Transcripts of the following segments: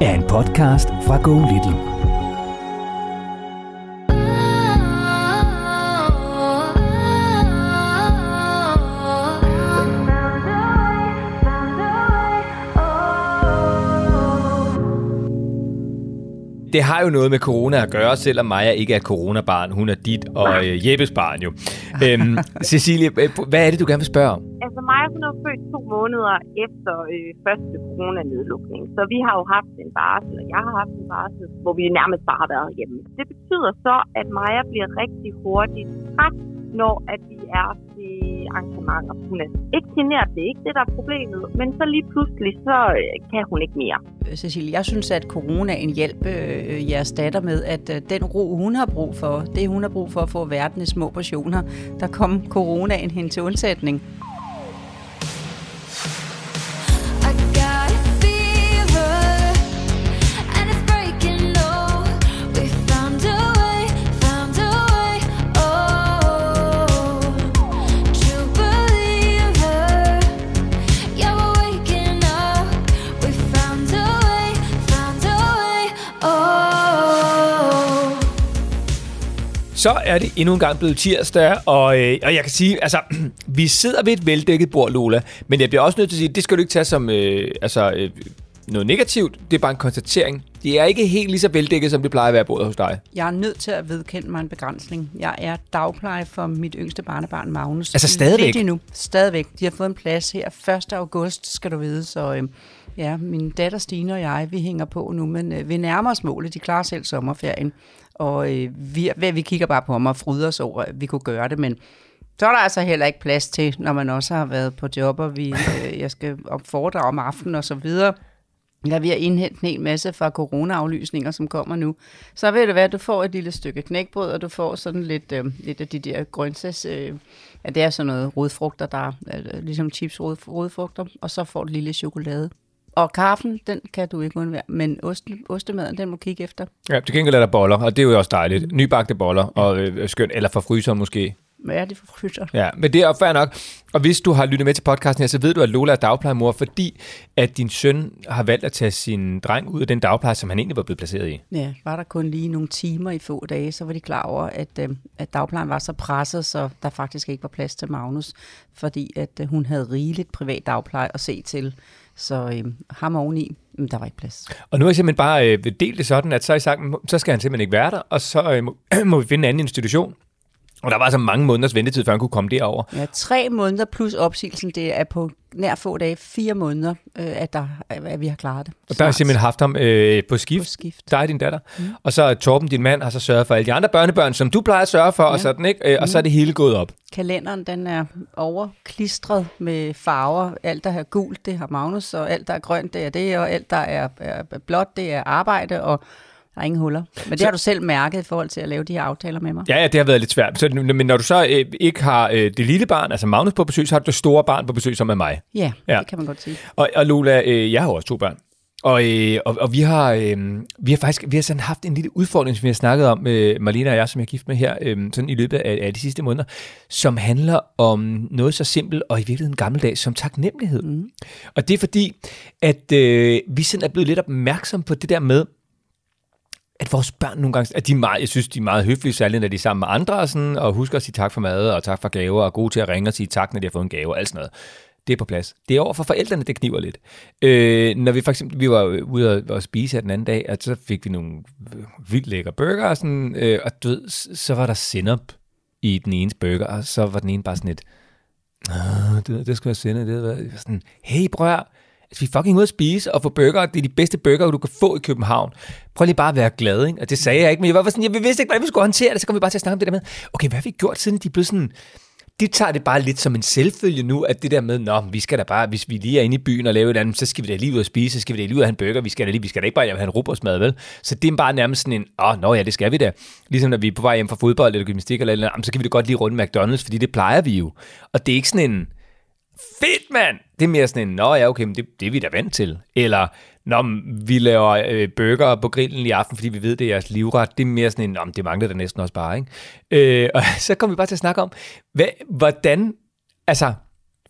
er en podcast fra Go Little. Det har jo noget med corona at gøre, selvom Maja ikke er coronabarn. Hun er dit og øh, Jeppes barn jo. Øhm, Cecilie, øh, hvad er det, du gerne vil spørge om? Altså Maja, hun er født to måneder efter øh, første coronanedlukning. Så vi har jo haft en barsel, og jeg har haft en barsel, hvor vi nærmest bare har været hjemme. Det betyder så, at Maja bliver rigtig hurtigt træt, når at vi er arrangementer. Hun er ikke generet, det er ikke det, der er problemet, men så lige pludselig, så øh, kan hun ikke mere. Øh, Cecilie, jeg synes, at coronaen hjælper øh, jeres datter med, at øh, den ro, hun har brug for, det hun har brug for at få verden i små portioner, der kom coronaen hen til undsætning. Så er det endnu en gang blevet tirsdag, og, øh, og jeg kan sige, altså, vi sidder ved et veldækket bord, Lola, men jeg bliver også nødt til at sige, det skal du ikke tage som øh, altså, øh, noget negativt, det er bare en konstatering. Det er ikke helt lige så veldækket, som det plejer at være bordet hos dig. Jeg er nødt til at vedkende mig en begrænsning. Jeg er dagpleje for mit yngste barnebarn, Magnus. Altså stadigvæk? Lidt endnu. Stadigvæk. De har fået en plads her 1. august, skal du vide, så... Øh, Ja, min datter Stine og jeg, vi hænger på nu, men øh, vi nærmer os målet. De klarer selv sommerferien. Og øh, vi, vi kigger bare på ham og fryder os over, at vi kunne gøre det, men så er der altså heller ikke plads til, når man også har været på job, og vi, øh, jeg skal op foredrag om aftenen og så videre. Ja, vi har indhentet en hel masse fra corona-aflysninger, som kommer nu. Så vil det være, at du får et lille stykke knækbrød, og du får sådan lidt, øh, lidt af de der grøntsags... Øh, ja, det er sådan noget rodfrugter, der er øh, ligesom chips rodfrugter, og så får du lille chokolade. Og kaffen, den kan du ikke undvære, men ost, ostemaden, den må kigge efter. Ja, til gengæld er der boller, og det er jo også dejligt. Nybagte boller, og øh, skønt, eller fra fryser måske. Hvad er det for fryser? Ja, men det er fair nok. Og hvis du har lyttet med til podcasten her, så ved du, at Lola er dagplejemor, fordi at din søn har valgt at tage sin dreng ud af den dagpleje, som han egentlig var blevet placeret i. Ja, var der kun lige nogle timer i få dage, så var de klar over, at, øh, at dagplejen var så presset, så der faktisk ikke var plads til Magnus, fordi at øh, hun havde rigeligt privat dagpleje at se til. Så øh, ham oveni, men der var ikke plads. Og nu har jeg simpelthen bare øh, delt det sådan, at så, har I sagt, så skal han simpelthen ikke være der, og så øh, må, må vi finde en anden institution. Og der var så mange måneders ventetid, før han kunne komme derover. Ja, tre måneder plus opsigelsen, det er på nær få dage, fire måneder, øh, at, der, at vi har klaret det. Og der har simpelthen haft ham øh, på skift. På skift. Der er din datter. Mm. Og så Torben, din mand, har så sørget for alle de andre børnebørn, som du plejer at sørge for, ja. og sådan, ikke? Øh, og mm. så er det hele gået op. Kalenderen, den er overklistret med farver. Alt, der er gult, det har Magnus, og alt, der er grønt, det er det, og alt, der er, er blåt, det er arbejde, og der er ingen huller. Men det så, har du selv mærket i forhold til at lave de her aftaler med mig. Ja, ja det har været lidt svært. Så, men når du så øh, ikke har øh, det lille barn, altså Magnus på besøg, så har du det store barn på besøg, som er mig. Ja, ja. det kan man godt sige. Og, og Lola, øh, jeg har også to børn. Og, øh, og, og vi har øh, vi har faktisk vi har sådan haft en lille udfordring, som vi har snakket om, øh, Marlene og jeg, som jeg er gift med her, øh, sådan i løbet af, af de sidste måneder, som handler om noget så simpelt og i virkeligheden gammeldags som taknemmelighed. Mm. Og det er fordi, at øh, vi sådan er blevet lidt opmærksom på det der med, at vores børn nogle gange, at de er meget, jeg synes, de er meget høflige, særligt når de er sammen med andre, og, sådan, og husker at sige tak for mad, og tak for gaver, og er gode til at ringe og sige tak, når de har fået en gave, og alt sådan noget. det er på plads. Det er over for forældrene, det kniver lidt. Øh, når vi for eksempel, vi var ude og, og spise her den anden dag, og så fik vi nogle vildt lækre burger, og, sådan, øh, og du ved, så var der sinup i den ene burger, og så var den ene bare sådan et, det, det skal jeg sende, det var sådan, hey brør, vi fucking ud at spise og få burger, det er de bedste burger, du kan få i København. Prøv lige bare at være glad, ikke? Og det sagde jeg ikke, men jeg var sådan, jeg vidste ikke, hvordan vi skulle håndtere det, så kom vi bare til at snakke om det der med, okay, hvad har vi gjort, siden de blev sådan, de tager det bare lidt som en selvfølge nu, at det der med, nå, vi skal da bare, hvis vi lige er inde i byen og laver et andet, så skal vi da lige ud og spise, så skal vi da lige ud og have en burger, vi skal da, lige, vi skal da ikke bare have en robotsmad, vel? Så det er bare nærmest sådan en, åh, nå ja, det skal vi da. Ligesom når vi er på vej hjem fra fodbold eller gymnastik eller, eller så kan vi da godt lige runde McDonald's, fordi det plejer vi jo. Og det er ikke sådan en, fedt mand! Det er mere sådan en, nå ja, okay, men det, det er vi da vant til. Eller, når vi laver øh, burger på grillen i aften, fordi vi ved, det er jeres livret. Det er mere sådan en, om det mangler der næsten også bare, ikke? Øh, og så kommer vi bare til at snakke om, hvad, hvordan, altså,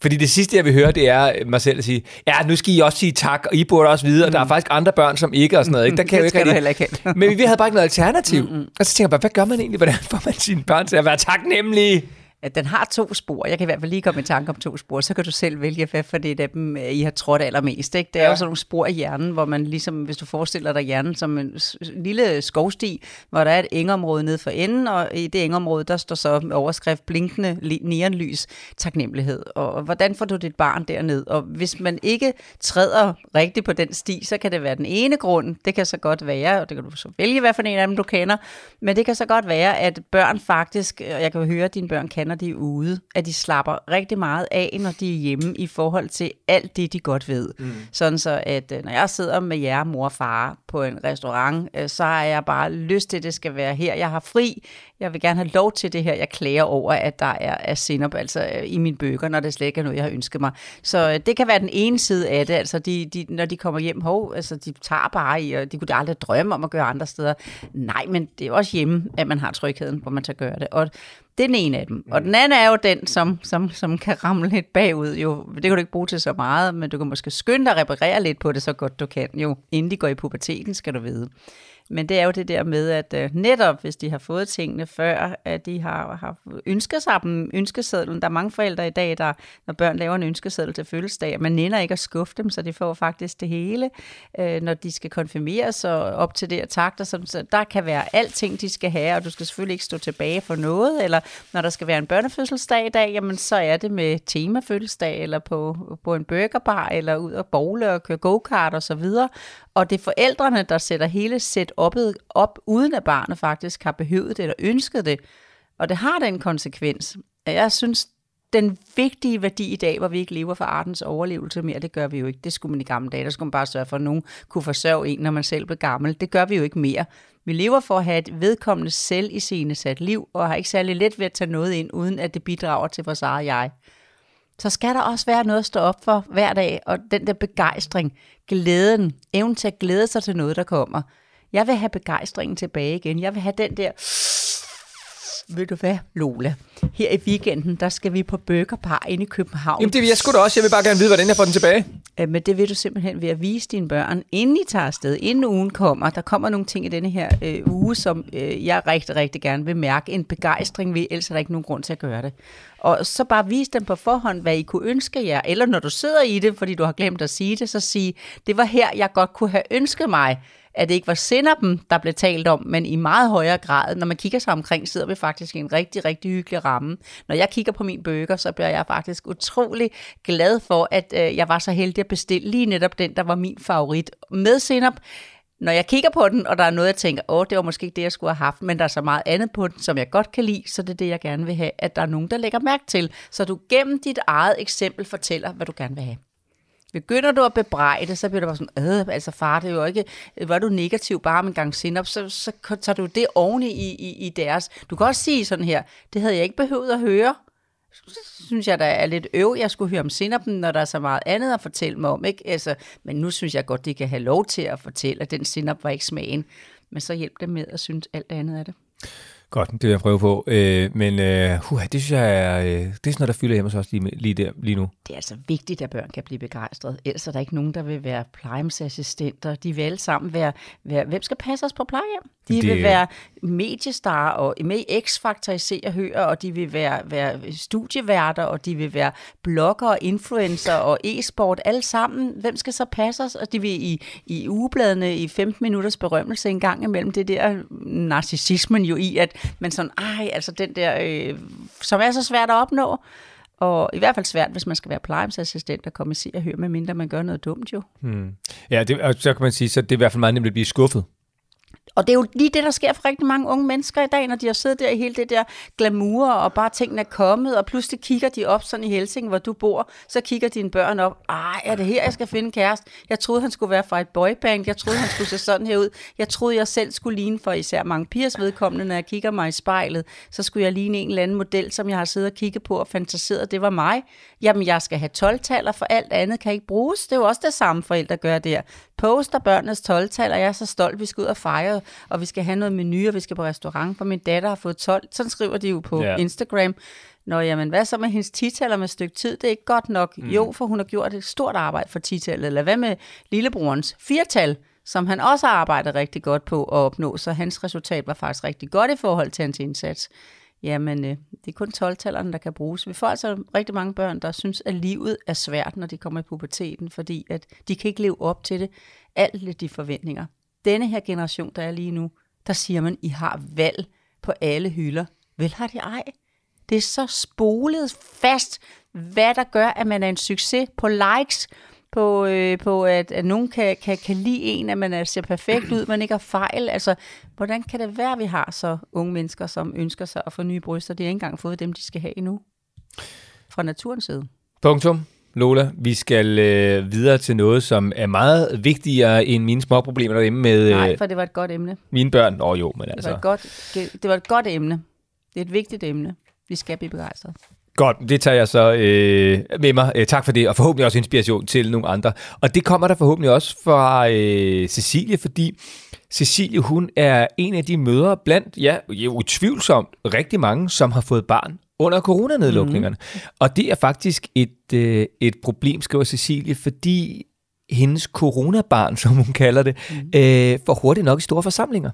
fordi det sidste, jeg vil høre, det er mig selv at sige, ja, nu skal I også sige tak, og I burde også vide, og der er mm. faktisk andre børn, som ikke, og sådan noget. Ikke? Der kan det jo ikke heller ikke Men vi havde bare ikke noget alternativ. Mm-hmm. Og så tænker jeg bare, hvad gør man egentlig? Hvordan får man sine børn til at være taknemmelige? At den har to spor. Jeg kan i hvert fald lige komme i tanke om to spor, så kan du selv vælge, hvad for det er dem, I har trådt allermest. Ikke? Det er ja. jo sådan nogle spor i hjernen, hvor man ligesom, hvis du forestiller dig hjernen som en lille skovsti, hvor der er et engområde nede for enden, og i det engområde, der står så overskrift blinkende neonlys, taknemmelighed. Og hvordan får du dit barn derned? Og hvis man ikke træder rigtigt på den sti, så kan det være den ene grund. Det kan så godt være, og det kan du så vælge, hvad for en af dem du kender, men det kan så godt være, at børn faktisk, og jeg kan høre, at dine børn kender når de er ude, at de slapper rigtig meget af, når de er hjemme i forhold til alt det, de godt ved. Mm. Sådan så, at øh, når jeg sidder med jer, mor og far, på en restaurant, øh, så har jeg bare lyst til, at det skal være her. Jeg har fri. Jeg vil gerne have lov til det her. Jeg klager over, at der er, er sinop altså, øh, i mine bøger, når det slet ikke er noget, jeg har ønsket mig. Så det kan være den ene side af det. Altså, de, de, når de kommer hjem, hov, altså, de tager bare i, og de kunne aldrig drømme om at gøre andre steder. Nej, men det er også hjemme, at man har trygheden, hvor man kan gøre det. Og det er den ene af dem. Og den anden er jo den, som, som, som kan ramle lidt bagud. Jo, det kan du ikke bruge til så meget, men du kan måske skynde dig at reparere lidt på det, så godt du kan. Jo, inden de går i puberteten, skal du vide. Men det er jo det der med, at øh, netop hvis de har fået tingene før, at de har, har ønsket sig dem ønskesedlen. Der er mange forældre i dag, der når børn laver en ønskeseddel til fødselsdag, man nænder ikke at skuffe dem, så de får faktisk det hele, øh, når de skal konfirmeres og op til det og takter. Så, så der kan være alting, de skal have, og du skal selvfølgelig ikke stå tilbage for noget, eller når der skal være en børnefødselsdag i dag, jamen så er det med temafødselsdag, eller på, på en burgerbar, eller ud og bowle og køre go-kart og så videre. Og det er forældrene, der sætter hele oppet, op, uden at barnet faktisk har behøvet det eller ønsket det. Og det har den konsekvens. Jeg synes, den vigtige værdi i dag, hvor vi ikke lever for artens overlevelse mere, det gør vi jo ikke. Det skulle man i gamle dage. Der skulle man bare sørge for, at nogen kunne forsørge en, når man selv blev gammel. Det gør vi jo ikke mere. Vi lever for at have et vedkommende selv i sine sat liv, og har ikke særlig let ved at tage noget ind, uden at det bidrager til vores eget jeg så skal der også være noget at stå op for hver dag, og den der begejstring, glæden, evnen til at glæde sig til noget, der kommer. Jeg vil have begejstringen tilbage igen. Jeg vil have den der, ved du hvad, Lola? Her i weekenden, der skal vi på Burger Bar inde i København. Jamen det vil jeg sgu da også. Jeg vil bare gerne vide, hvordan jeg får den tilbage. Men det vil du simpelthen ved at vise dine børn, inden I tager afsted, inden ugen kommer. Der kommer nogle ting i denne her øh, uge, som øh, jeg rigtig, rigtig gerne vil mærke en begejstring ved, ellers er der ikke nogen grund til at gøre det. Og så bare vise dem på forhånd, hvad I kunne ønske jer. Eller når du sidder i det, fordi du har glemt at sige det, så sige, det var her, jeg godt kunne have ønsket mig, at det ikke var Sinderben, der blev talt om, men i meget højere grad, når man kigger sig omkring, sidder vi faktisk i en rigtig, rigtig hyggelig ramme. Når jeg kigger på min bøger, så bliver jeg faktisk utrolig glad for, at øh, jeg var så heldig at bestille lige netop den, der var min favorit med Sinderb når jeg kigger på den, og der er noget, jeg tænker, åh, det var måske ikke det, jeg skulle have haft, men der er så meget andet på den, som jeg godt kan lide, så det er det, jeg gerne vil have, at der er nogen, der lægger mærke til, så du gennem dit eget eksempel fortæller, hvad du gerne vil have. Begynder du at bebrejde, så bliver du bare sådan, øh, altså far, det er jo ikke, var du negativ bare med en gang sinop, så, så tager du det oven i, i, i deres. Du kan også sige sådan her, det havde jeg ikke behøvet at høre, synes jeg, der er lidt øv, jeg skulle høre om sinappen, når der er så meget andet at fortælle mig om. Ikke? Altså, men nu synes jeg godt, de kan have lov til at fortælle, at den sinap var ikke smagen. Men så hjælp dem med at synes alt andet af det. Godt, det vil jeg prøve på. Øh, men øh, uh, det synes jeg er, øh, det er sådan noget, der fylder hjemme hos os lige, lige, der, lige nu. Det er altså vigtigt, at børn kan blive begejstrede. Ellers er der ikke nogen, der vil være plejehjemsassistenter. De vil alle sammen være, være hvem skal passe os på plejehjem? De Det- vil være mediestar og med i X-Factor i Se og Hør, og de vil være, være studieværter, og de vil være blogger og influencer og e-sport, alle sammen. Hvem skal så passe os? Og de vil i, i ugebladene i 15 minutters berømmelse en gang imellem det der narcissismen jo i, at men sådan, ej, altså den der, øh, som er så svært at opnå, og i hvert fald svært, hvis man skal være plejehjemsassistent og komme i Se og Hør, medmindre man gør noget dumt jo. Hmm. Ja, det, og så kan man sige, så det er i hvert fald meget nemt at blive skuffet. Og det er jo lige det, der sker for rigtig mange unge mennesker i dag, når de har siddet der i hele det der glamour, og bare tingene er kommet, og pludselig kigger de op sådan i Helsing, hvor du bor, så kigger dine børn op, ej, er det her, jeg skal finde en kæreste? Jeg troede, han skulle være fra et boyband, jeg troede, han skulle se sådan her ud, jeg troede, jeg selv skulle ligne for især mange pigers vedkommende, når jeg kigger mig i spejlet, så skulle jeg ligne en eller anden model, som jeg har siddet og kigget på og fantaseret, det var mig. Jamen, jeg skal have 12-taller, for alt andet kan ikke bruges. Det er jo også det samme, forældre gør der. Poster børnenes 12-taller, jeg er så stolt, vi skal ud og fejre, og vi skal have noget menu, og vi skal på restaurant, for min datter har fået 12. Sådan skriver de jo på Ja. Instagram. Nå, jamen, hvad så med hendes titaller med et stykke tid? Det er ikke godt nok. Mm. Jo, for hun har gjort et stort arbejde for titallet. Eller hvad med lillebrorens firtal, som han også har arbejdet rigtig godt på at opnå, så hans resultat var faktisk rigtig godt i forhold til hans indsats. Jamen, øh, det er kun 12-tallerne, der kan bruges. Vi får altså rigtig mange børn, der synes, at livet er svært, når de kommer i puberteten, fordi at de kan ikke leve op til det. Alle de forventninger. Denne her generation, der er lige nu, der siger man, I har valg på alle hylder. Vel har de ej. Det er så spolet fast, hvad der gør, at man er en succes på likes, på, øh, på at, at nogen kan, kan, kan lide en, at man er, ser perfekt ud, man ikke har fejl. Altså, hvordan kan det være, at vi har så unge mennesker, som ønsker sig at få nye bryster? De har ikke engang fået dem, de skal have endnu. Fra naturens side. Punktum. Lola, vi skal øh, videre til noget, som er meget vigtigere end mine små problemer derhjemme med Nej, øh, for det var et godt emne. mine børn. Åh oh, jo, men Det altså. var, et godt, det, det var et godt emne. Det er et vigtigt emne. Vi skal blive begejstrede. Godt, det tager jeg så øh, med mig. Øh, tak for det, og forhåbentlig også inspiration til nogle andre. Og det kommer der forhåbentlig også fra øh, Cecilie, fordi Cecilie, hun er en af de mødre blandt, ja, utvivlsomt rigtig mange, som har fået barn under coronanedlukningerne. Mm. Og det er faktisk et, øh, et problem, skriver Cecilie, fordi hendes coronabarn, som hun kalder det, mm. øh, får hurtigt nok i store forsamlinger.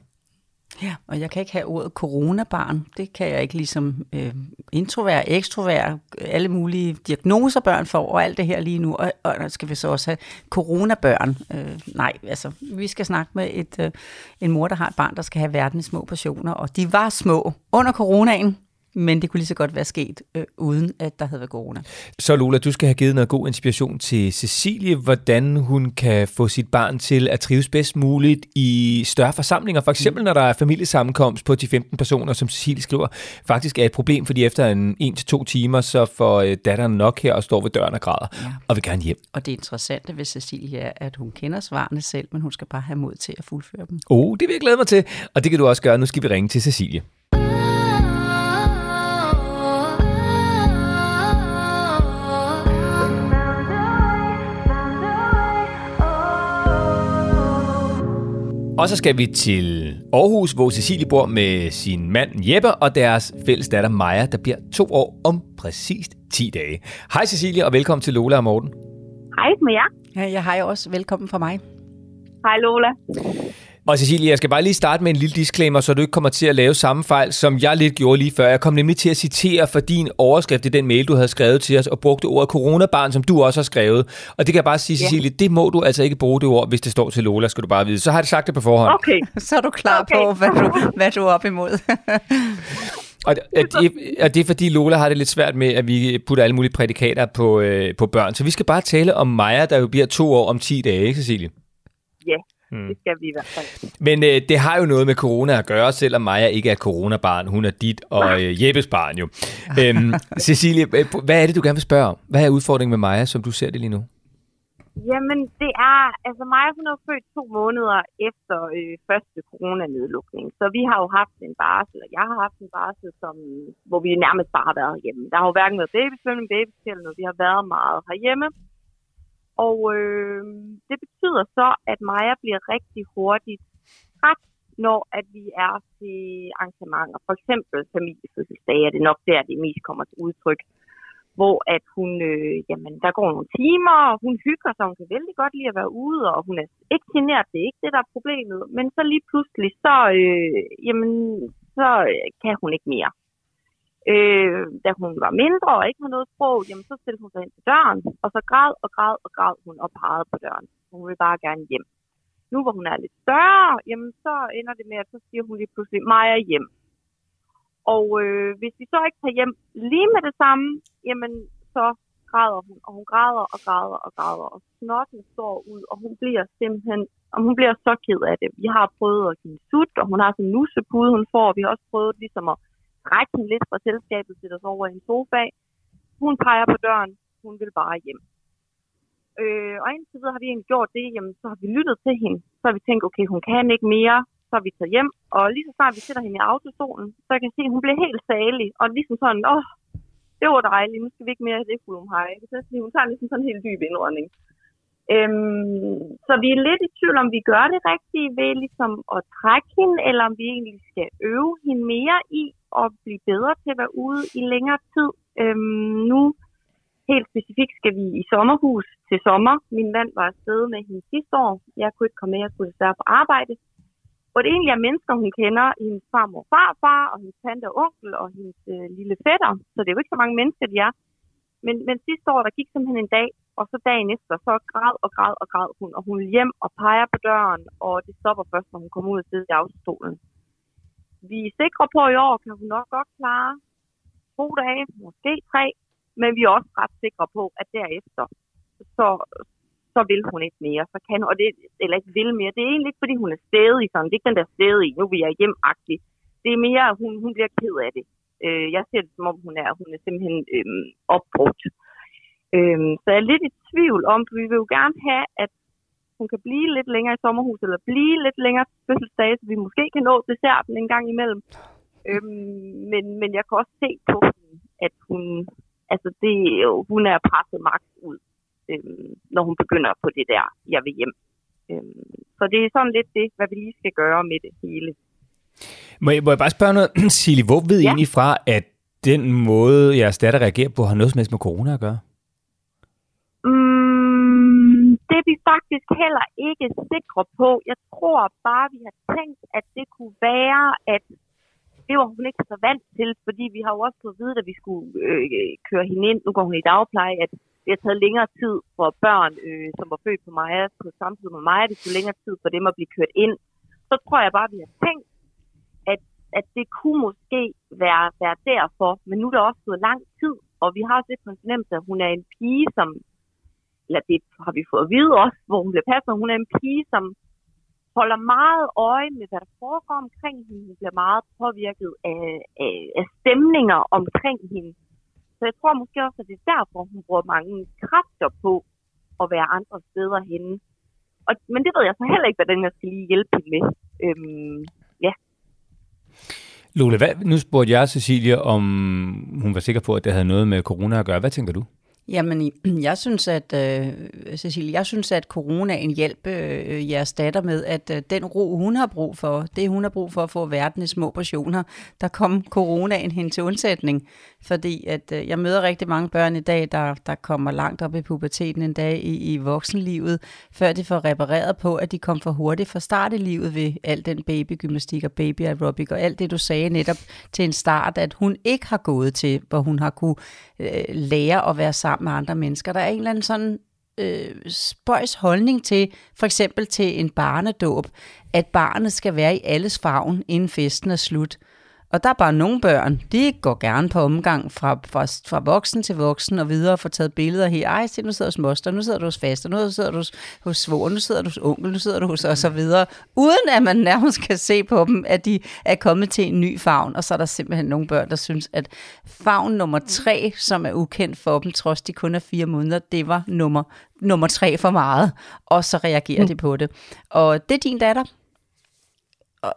Ja, og jeg kan ikke have ordet coronabarn. Det kan jeg ikke ligesom øh, introvert, ekstrovert, alle mulige diagnoser børn får, og alt det her lige nu. Og, og skal vi så også have coronabørn. Øh, nej, altså, vi skal snakke med et, øh, en mor, der har et barn, der skal have verden i små portioner. Og de var små under coronaen, men det kunne lige så godt være sket, øh, uden at der havde været corona. Så Lola, du skal have givet noget god inspiration til Cecilie, hvordan hun kan få sit barn til at trives bedst muligt i større forsamlinger. For eksempel, når der er familiesammenkomst på 10-15 personer, som Cecilie skriver, faktisk er et problem, fordi efter en 1-2 timer, så får øh, datteren nok her og står ved døren og græder, Ja. og vil gerne hjem. Og det interessante ved Cecilie er, at hun kender svarene selv, men hun skal bare have mod til at fuldføre dem. Oh, det vil jeg glæde mig til, og det kan du også gøre. Nu skal vi ringe til Cecilie. Og så skal vi til Aarhus, hvor Cecilie bor med sin mand Jeppe og deres fælles datter Maja, der bliver to år om præcis 10 dage. Hej Cecilie, og velkommen til Lola og Morten. Hej med jer. Ja, jeg har jo også velkommen fra mig. Hej Lola. Og Cecilie, jeg skal bare lige starte med en lille disclaimer, så du ikke kommer til at lave samme fejl, som jeg lidt gjorde lige før. Jeg kom nemlig til at citere for din overskrift i den mail, du havde skrevet til os, og brugte ordet coronabarn, som du også har skrevet. Og det kan jeg bare sige, Cecilie, det må du altså ikke bruge det ord, hvis det står til Lola, skal du bare vide. Så har jeg sagt det på forhånd. Okay. Så er du klar Okay. på, hvad du, hvad du er op imod. Og det, er det, er det fordi Lola har det lidt svært med, at vi putter alle mulige prædikater på, øh, på børn. Så vi skal bare tale om Maja, der jo bliver to år om 10 dage, ikke Cecilie? Ja, Hmm. det skal vi i hvert fald. Men øh, det har jo noget med corona at gøre, selvom Maja ikke er coronabarn. Hun er dit og øh, Jeppes barn jo. Øhm, Cecilie, øh, hvad er det, du gerne vil spørge om? Hvad er udfordringen med Maja, som du ser det lige nu? Jamen, det er, altså mig, hun er født to måneder efter øh, første coronanedlukning. Så vi har jo haft en barsel, og jeg har haft en barsel, som, hvor vi nærmest bare har været hjemme. Der har jo hverken været babysvømning, babyskæld, vi har været meget herhjemme. Og øh, det betyder så, at Maja bliver rigtig hurtigt træt, når at vi er til arrangementer. For eksempel familiefødselsdage er det nok der, det mest kommer til udtryk. Hvor at hun, øh, jamen, der går nogle timer, og hun hygger sig, hun kan vældig godt lide at være ude, og hun er ikke generet, det er ikke det, der er problemet. Men så lige pludselig, så, øh, jamen, så kan hun ikke mere. Øh, da hun var mindre og ikke havde noget sprog, jamen, så stillede hun sig ind til døren, og så græd og græd og græd hun og pegede på døren. Hun ville bare gerne hjem. Nu hvor hun er lidt større, jamen, så ender det med, at så siger hun lige pludselig, Maja hjem. Og øh, hvis vi så ikke tager hjem lige med det samme, jamen så græder hun, og hun græder og græder og græder, og snotten står ud, og hun bliver simpelthen, og hun bliver så ked af det. Vi har prøvet at give sut, og hun har sådan en nussepude, hun får, og vi har også prøvet ligesom at trække hende lidt fra selskabet, sætte os over i en sofa. Hun peger på døren, hun vil bare hjem. Øh, og indtil videre har vi egentlig gjort det, jamen, så har vi lyttet til hende. Så har vi tænkt, okay, hun kan ikke mere, så har vi taget hjem. Og lige så snart vi sætter hende i autostolen, så jeg kan se, at hun bliver helt salig. Og ligesom sådan, åh, det var dejligt, nu skal vi ikke mere have det hej. Så hun tager ligesom sådan en helt dyb indrømning. Øhm, så vi er lidt i tvivl, om vi gør det rigtige ved ligesom at trække hende, eller om vi egentlig skal øve hende mere i at blive bedre til at være ude i længere tid. Øhm, nu helt specifikt skal vi i sommerhus til sommer. Min mand var afsted med hende sidste år. Jeg kunne ikke komme med, jeg skulle desværre på arbejde. Hvor det egentlig er mennesker, hun kender, hendes farmor og farfar, og hendes tante og onkel, og hendes øh, lille fætter. Så det er jo ikke så mange mennesker, de er. Men, men sidste år, der gik simpelthen en dag, og så dagen efter, så græd og græd og græd hun, og hun vil hjem og peger på døren, og det stopper først, når hun kommer ud og sidder i autostolen. Vi er sikre på, at i år kan hun nok godt klare to dage, måske tre, men vi er også ret sikre på, at derefter, så, så vil hun ikke mere. Så kan, og det, eller ikke vil mere. Det er egentlig ikke, fordi hun er stedig sådan. Det er ikke den der stedig, nu vil jeg hjemagtig. Det er mere, at hun, hun bliver ked af det. Øh, jeg ser det, som om hun er, hun er simpelthen øh, opbrugt. Øh, så jeg er lidt i tvivl om, for vi vil jo gerne have, at hun kan blive lidt længere i sommerhus, eller blive lidt længere fødselsdag, så vi måske kan nå desserten en gang imellem. Øhm, men, men jeg kan også se på hende, at hun, altså det, hun er presset magt ud, øhm, når hun begynder på det der, jeg vil hjem. Øhm, så det er sådan lidt det, hvad vi lige skal gøre med det hele. Må jeg, må jeg bare spørge noget, Silje, hvor ved ja. I egentlig fra, at den måde, jeres datter reagerer på, har noget som helst med corona at gøre? Mm, det er vi faktisk heller ikke sikre på. Jeg tror bare, vi har tænkt, at det kunne være, at det var hun ikke så vant til, fordi vi har jo også fået at vide, at vi skulle øh, køre hende ind. Nu går hun i dagpleje, at det har taget længere tid for børn, øh, som var født på mig, på samtidig med mig, det tog længere tid for dem at blive kørt ind. Så tror jeg bare, at vi har tænkt, at, at det kunne måske være, være derfor, men nu er det også gået lang tid, og vi har også lidt på en fornemmelse, at hun er en pige, som, eller det har vi fået at vide også, hvor hun bliver passet, hun er en pige, som holder meget øje med, hvad der foregår omkring hende. Hun bliver meget påvirket af, af, af stemninger omkring hende. Så jeg tror måske også, at det er derfor, hun bruger mange kræfter på at være andre steder henne. Og, men det ved jeg så heller ikke, hvordan jeg skal lige hjælpe hende med. Øhm, ja. Lola, hvad, nu spurgte jeg Cecilia, om hun var sikker på, at det havde noget med corona at gøre. Hvad tænker du? Jamen, jeg synes, at, øh, Cecilie, jeg synes, at coronaen hjælper øh, jeres datter med, at øh, den ro, hun har brug for, det hun har brug for at få verden i små portioner, der kom coronaen hen til undsætning. Fordi at øh, jeg møder rigtig mange børn i dag, der, der kommer langt op i puberteten en dag i, i voksenlivet, før de får repareret på, at de kom for hurtigt fra start i livet ved al den babygymnastik og baby aerobic og alt det, du sagde netop til en start, at hun ikke har gået til, hvor hun har kunne øh, lære at være sammen med andre mennesker. Der er en eller anden sådan øh, spøjs holdning til, for eksempel til en barnedåb, at barnet skal være i alles favn, inden festen er slut. Og der er bare nogle børn, de går gerne på omgang fra, fra, fra voksen til voksen og videre og får taget billeder her. Ej, se, nu sidder du hos moster, nu sidder du hos faster, nu sidder du hos, hos svor, nu sidder du hos onkel, nu sidder du hos og så videre. Uden at man nærmest kan se på dem, at de er kommet til en ny favn. Og så er der simpelthen nogle børn, der synes, at favn nummer tre, som er ukendt for dem, trods de kun er fire måneder, det var nummer, nummer tre for meget. Og så reagerer mm. de på det. Og det er din datter.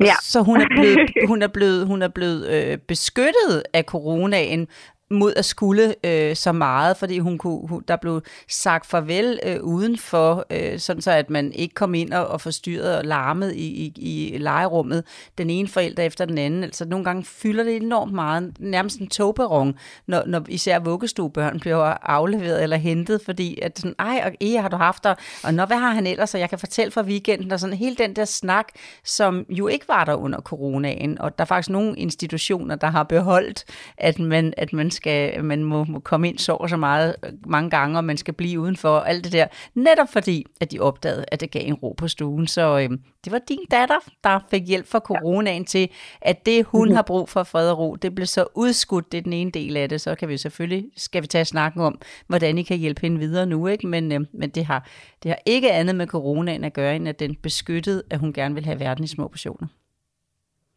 Ja. Så hun er blevet, hun er blevet, hun er blevet øh, beskyttet af coronaen, mod at skulle øh, så meget, fordi hun kunne, hun, der blev sagt farvel øh, udenfor, øh, sådan så at man ikke kom ind og, og forstyrrede og larmede i, i, i legerummet, den ene forælder efter den anden. Altså nogle gange fylder det enormt meget, nærmest en togperron, når, når især vuggestuebørn bliver afleveret eller hentet, fordi at sådan, ej, og e, har du haft der, og når, hvad har han ellers, og jeg kan fortælle fra weekenden, og sådan hele den der snak, som jo ikke var der under coronaen, og der er faktisk nogle institutioner, der har beholdt, at man, at man, skal, man må, må komme ind så og så meget mange gange, og man skal blive udenfor, og alt det der, netop fordi, at de opdagede, at det gav en ro på stuen. Så øh, det var din datter, der fik hjælp fra coronaen til, at det, hun mm-hmm. har brug for fred og ro, det blev så udskudt, det er den ene del af det, så kan vi selvfølgelig, skal vi tage snakken om, hvordan I kan hjælpe hende videre nu, ikke? Men, øh, men det, har, det har ikke andet med coronaen at gøre, end at den beskyttede, at hun gerne vil have verden i små portioner.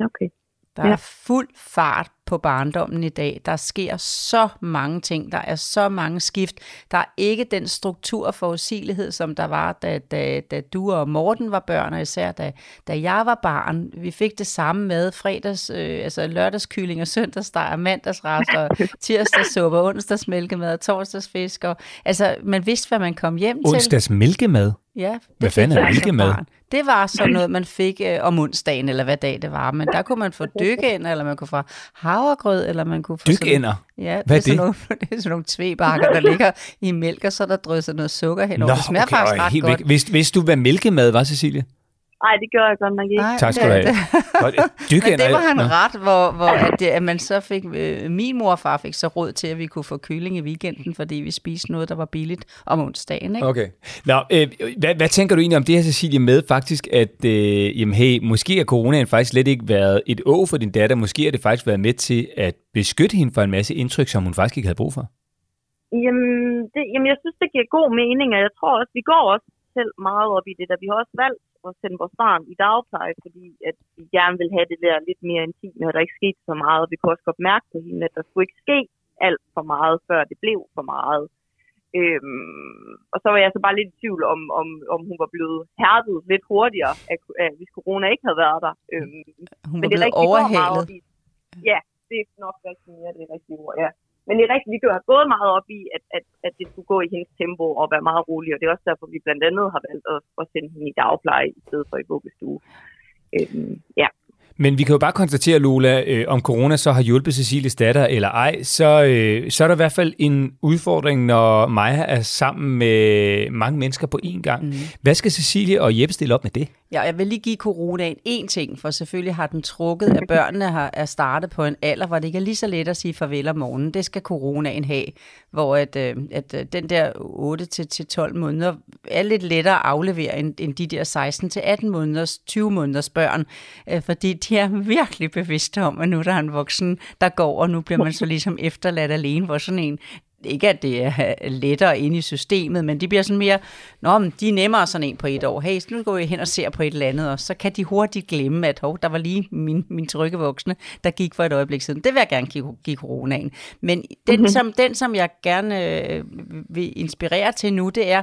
Okay. Der ja. er fuld fart på barndommen i dag. Der sker så mange ting. Der er så mange skift. Der er ikke den struktur og forudsigelighed, som der var, da, da, da du og Morten var børn, og især da, da jeg var barn. Vi fik det samme med fredags, øh, altså lørdagskylling og søndagsdej og mandagsrast og tirsdagssuppe, onsdagsmælkemad og torsdagsfisk. Og, altså, man vidste, hvad man kom hjem til. Onsdagsmælkemad? Ja. Det Hvad fanden er mælkemad? Det var sådan noget, man fik øh, om onsdagen, eller hvad dag det var. Men der kunne man få dykænder, eller man kunne få havregrød, eller man kunne få... Sådan, ja, Hvad det? Er sådan det? nogle, det er sådan nogle tvebakker, der ligger i mælk, og så er der drysset noget sukker henover. det smager faktisk og ret helt godt. Vidste, vidste du, hvad mælkemad var, Cecilie? Nej, det gør jeg godt nok ikke. Nej, Tak skal du det- have. det- Men det var han Nå. ret, hvor, hvor at, det, at man så fik, øh, min mor og far fik så råd til, at vi kunne få kylling i weekenden, fordi vi spiste noget, der var billigt om onsdagen. Ikke? Okay. Nå, øh, hvad, hvad tænker du egentlig om det her, Cecilie, med faktisk, at øh, jamen, hey, måske har coronaen faktisk slet ikke været et å for din datter. Måske har det faktisk været med til at beskytte hende for en masse indtryk, som hun faktisk ikke havde brug for. Jamen, det, jamen, jeg synes, det giver god mening, og jeg tror også, vi går også selv meget op i det, der vi har også valgt at sende vores barn i dagpleje, fordi at vi gerne vil have det der lidt mere intime, og der ikke skete så meget, og vi kunne også godt mærke på hende, at der skulle ikke ske alt for meget, før det blev for meget. Øhm, og så var jeg så bare lidt i tvivl om, om, om hun var blevet hærdet lidt hurtigere, af, af, hvis corona ikke havde været der. Øhm, Hun men var det er blevet vi går meget overhalet. Ja, det er nok rigtig mere det rigtige ord, ja. Men det er rigtigt, vi har gået meget op i, at, at, at det skulle gå i hendes tempo og være meget rolig, og det er også derfor, vi blandt andet har valgt at, at sende hende i dagpleje i stedet for i vuggestue. Øhm, ja. Men vi kan jo bare konstatere, Lola, øh, om corona så har hjulpet Cecilies datter eller ej, så, øh, så er der i hvert fald en udfordring, når Maja er sammen med mange mennesker på én gang. Mm. Hvad skal Cecilie og Jeppe stille op med det? Ja, jeg vil lige give coronaen en ting, for selvfølgelig har den trukket, at børnene har, er startet på en alder, hvor det ikke er lige så let at sige farvel om morgenen. Det skal coronaen have, hvor at, øh, at øh, den der 8-12 måneder er lidt lettere at aflevere end, end de der 16-18 måneders, 20 måneders børn, øh, fordi de er virkelig bevidste om, at nu er der en voksen, der går, og nu bliver man så ligesom efterladt alene, hvor sådan en ikke at det er lettere inde i systemet, men de bliver sådan mere, nå, men de er nemmere sådan en på et år. Hey, så nu går vi hen og ser på et eller andet, og så kan de hurtigt glemme, at hov, der var lige min, min trygge voksne, der gik for et øjeblik siden. Det vil jeg gerne give, give coronaen. Men den, mm-hmm. som, den, som jeg gerne øh, vil inspirere til nu, det er,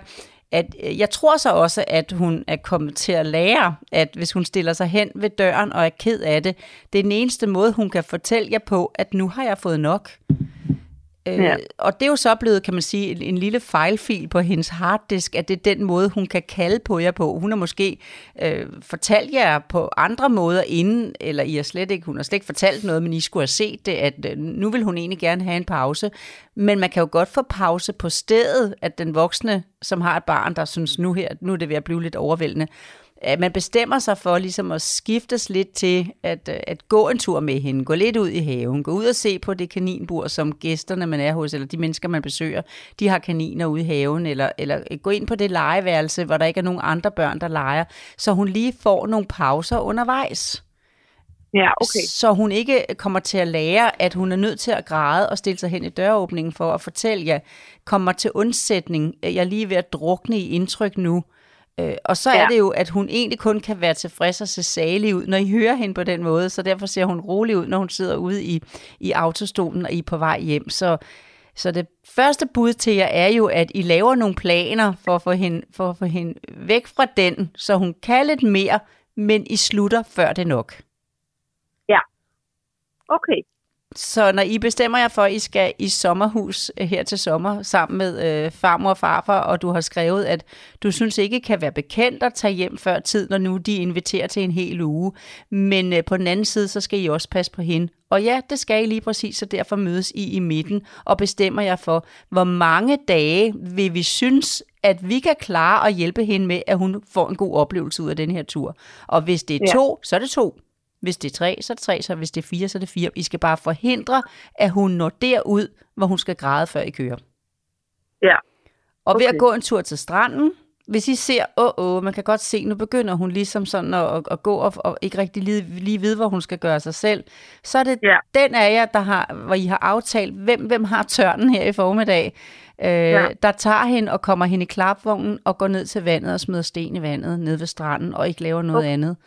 at øh, jeg tror så også, at hun er kommet til at lære, at hvis hun stiller sig hen ved døren og er ked af det, det er den eneste måde, hun kan fortælle jer på, at nu har jeg fået nok. Øh, Ja. Og det er jo så blevet, kan man sige, en, en lille fejlfil på hendes harddisk, at det er den måde, hun kan kalde på jer på. Hun har måske øh, fortalt jer på andre måder inden, eller I har slet ikke, hun har slet ikke fortalt noget, men I skulle have set det, at øh, nu vil hun egentlig gerne have en pause. Men man kan jo godt få pause på stedet, at den voksne, som har et barn, der synes, nu, her, nu er det ved at blive lidt overvældende, at man bestemmer sig for ligesom at skiftes lidt til at, øh, at gå en tur med hende, gå lidt ud i haven, gå ud og se på det kaninbur, som gæsterne, man er hos, eller de mennesker, man besøger, de har kaniner ude i haven, eller, eller gå ind på det legeværelse, hvor der ikke er nogen andre børn, der leger, så hun lige får nogle pauser undervejs. Ja, okay. Så hun ikke kommer til at lære, at hun er nødt til at græde og stille sig hen i døråbningen for at fortælle jer, kommer til undsætning, jeg er lige ved at drukne i indtryk nu. Øh, og så ja. er Ja. det jo, at hun egentlig kun kan være tilfreds og se salig ud, når I hører hende på den måde, så derfor ser hun rolig ud, når hun sidder ude i, i autostolen, og I er på vej hjem. Så, så det første bud til jer er jo, at I laver nogle planer for at få hende, for at få hende væk fra den, så hun kan lidt mere, men I slutter før det nok. Okay. Så når I bestemmer jer for, at I skal i sommerhus øh, her til sommer sammen med øh, farmor og farfar, og du har skrevet, at du synes ikke kan være bekendt at tage hjem før tid, når nu de inviterer til en hel uge. Men øh, på den anden side, så skal I også passe på hende. Og ja, det skal I lige præcis, så derfor mødes I i midten og bestemmer jer for, hvor mange dage vil vi synes, at vi kan klare at hjælpe hende med, at hun får en god oplevelse ud af den her tur. Og hvis det er Ja. to, så er det to. Hvis det er tre, så er det tre, så hvis det er fire, så er det fire. I skal bare forhindre, at hun når derud, hvor hun skal græde, før I kører. Ja. Og ved Okay. at gå en tur til stranden, hvis I ser, åh, åh, man kan godt se, nu begynder hun ligesom sådan at, at, at gå og, og ikke rigtig lige, lige vide, hvor hun skal gøre sig selv, så er det Ja. den af jer, der har, hvor I har aftalt, hvem, hvem har tørnen her i formiddag, øh, Ja. der tager hende og kommer hende i klapvognen og går ned til vandet og smider sten i vandet ned ved stranden og ikke laver noget Okay. andet.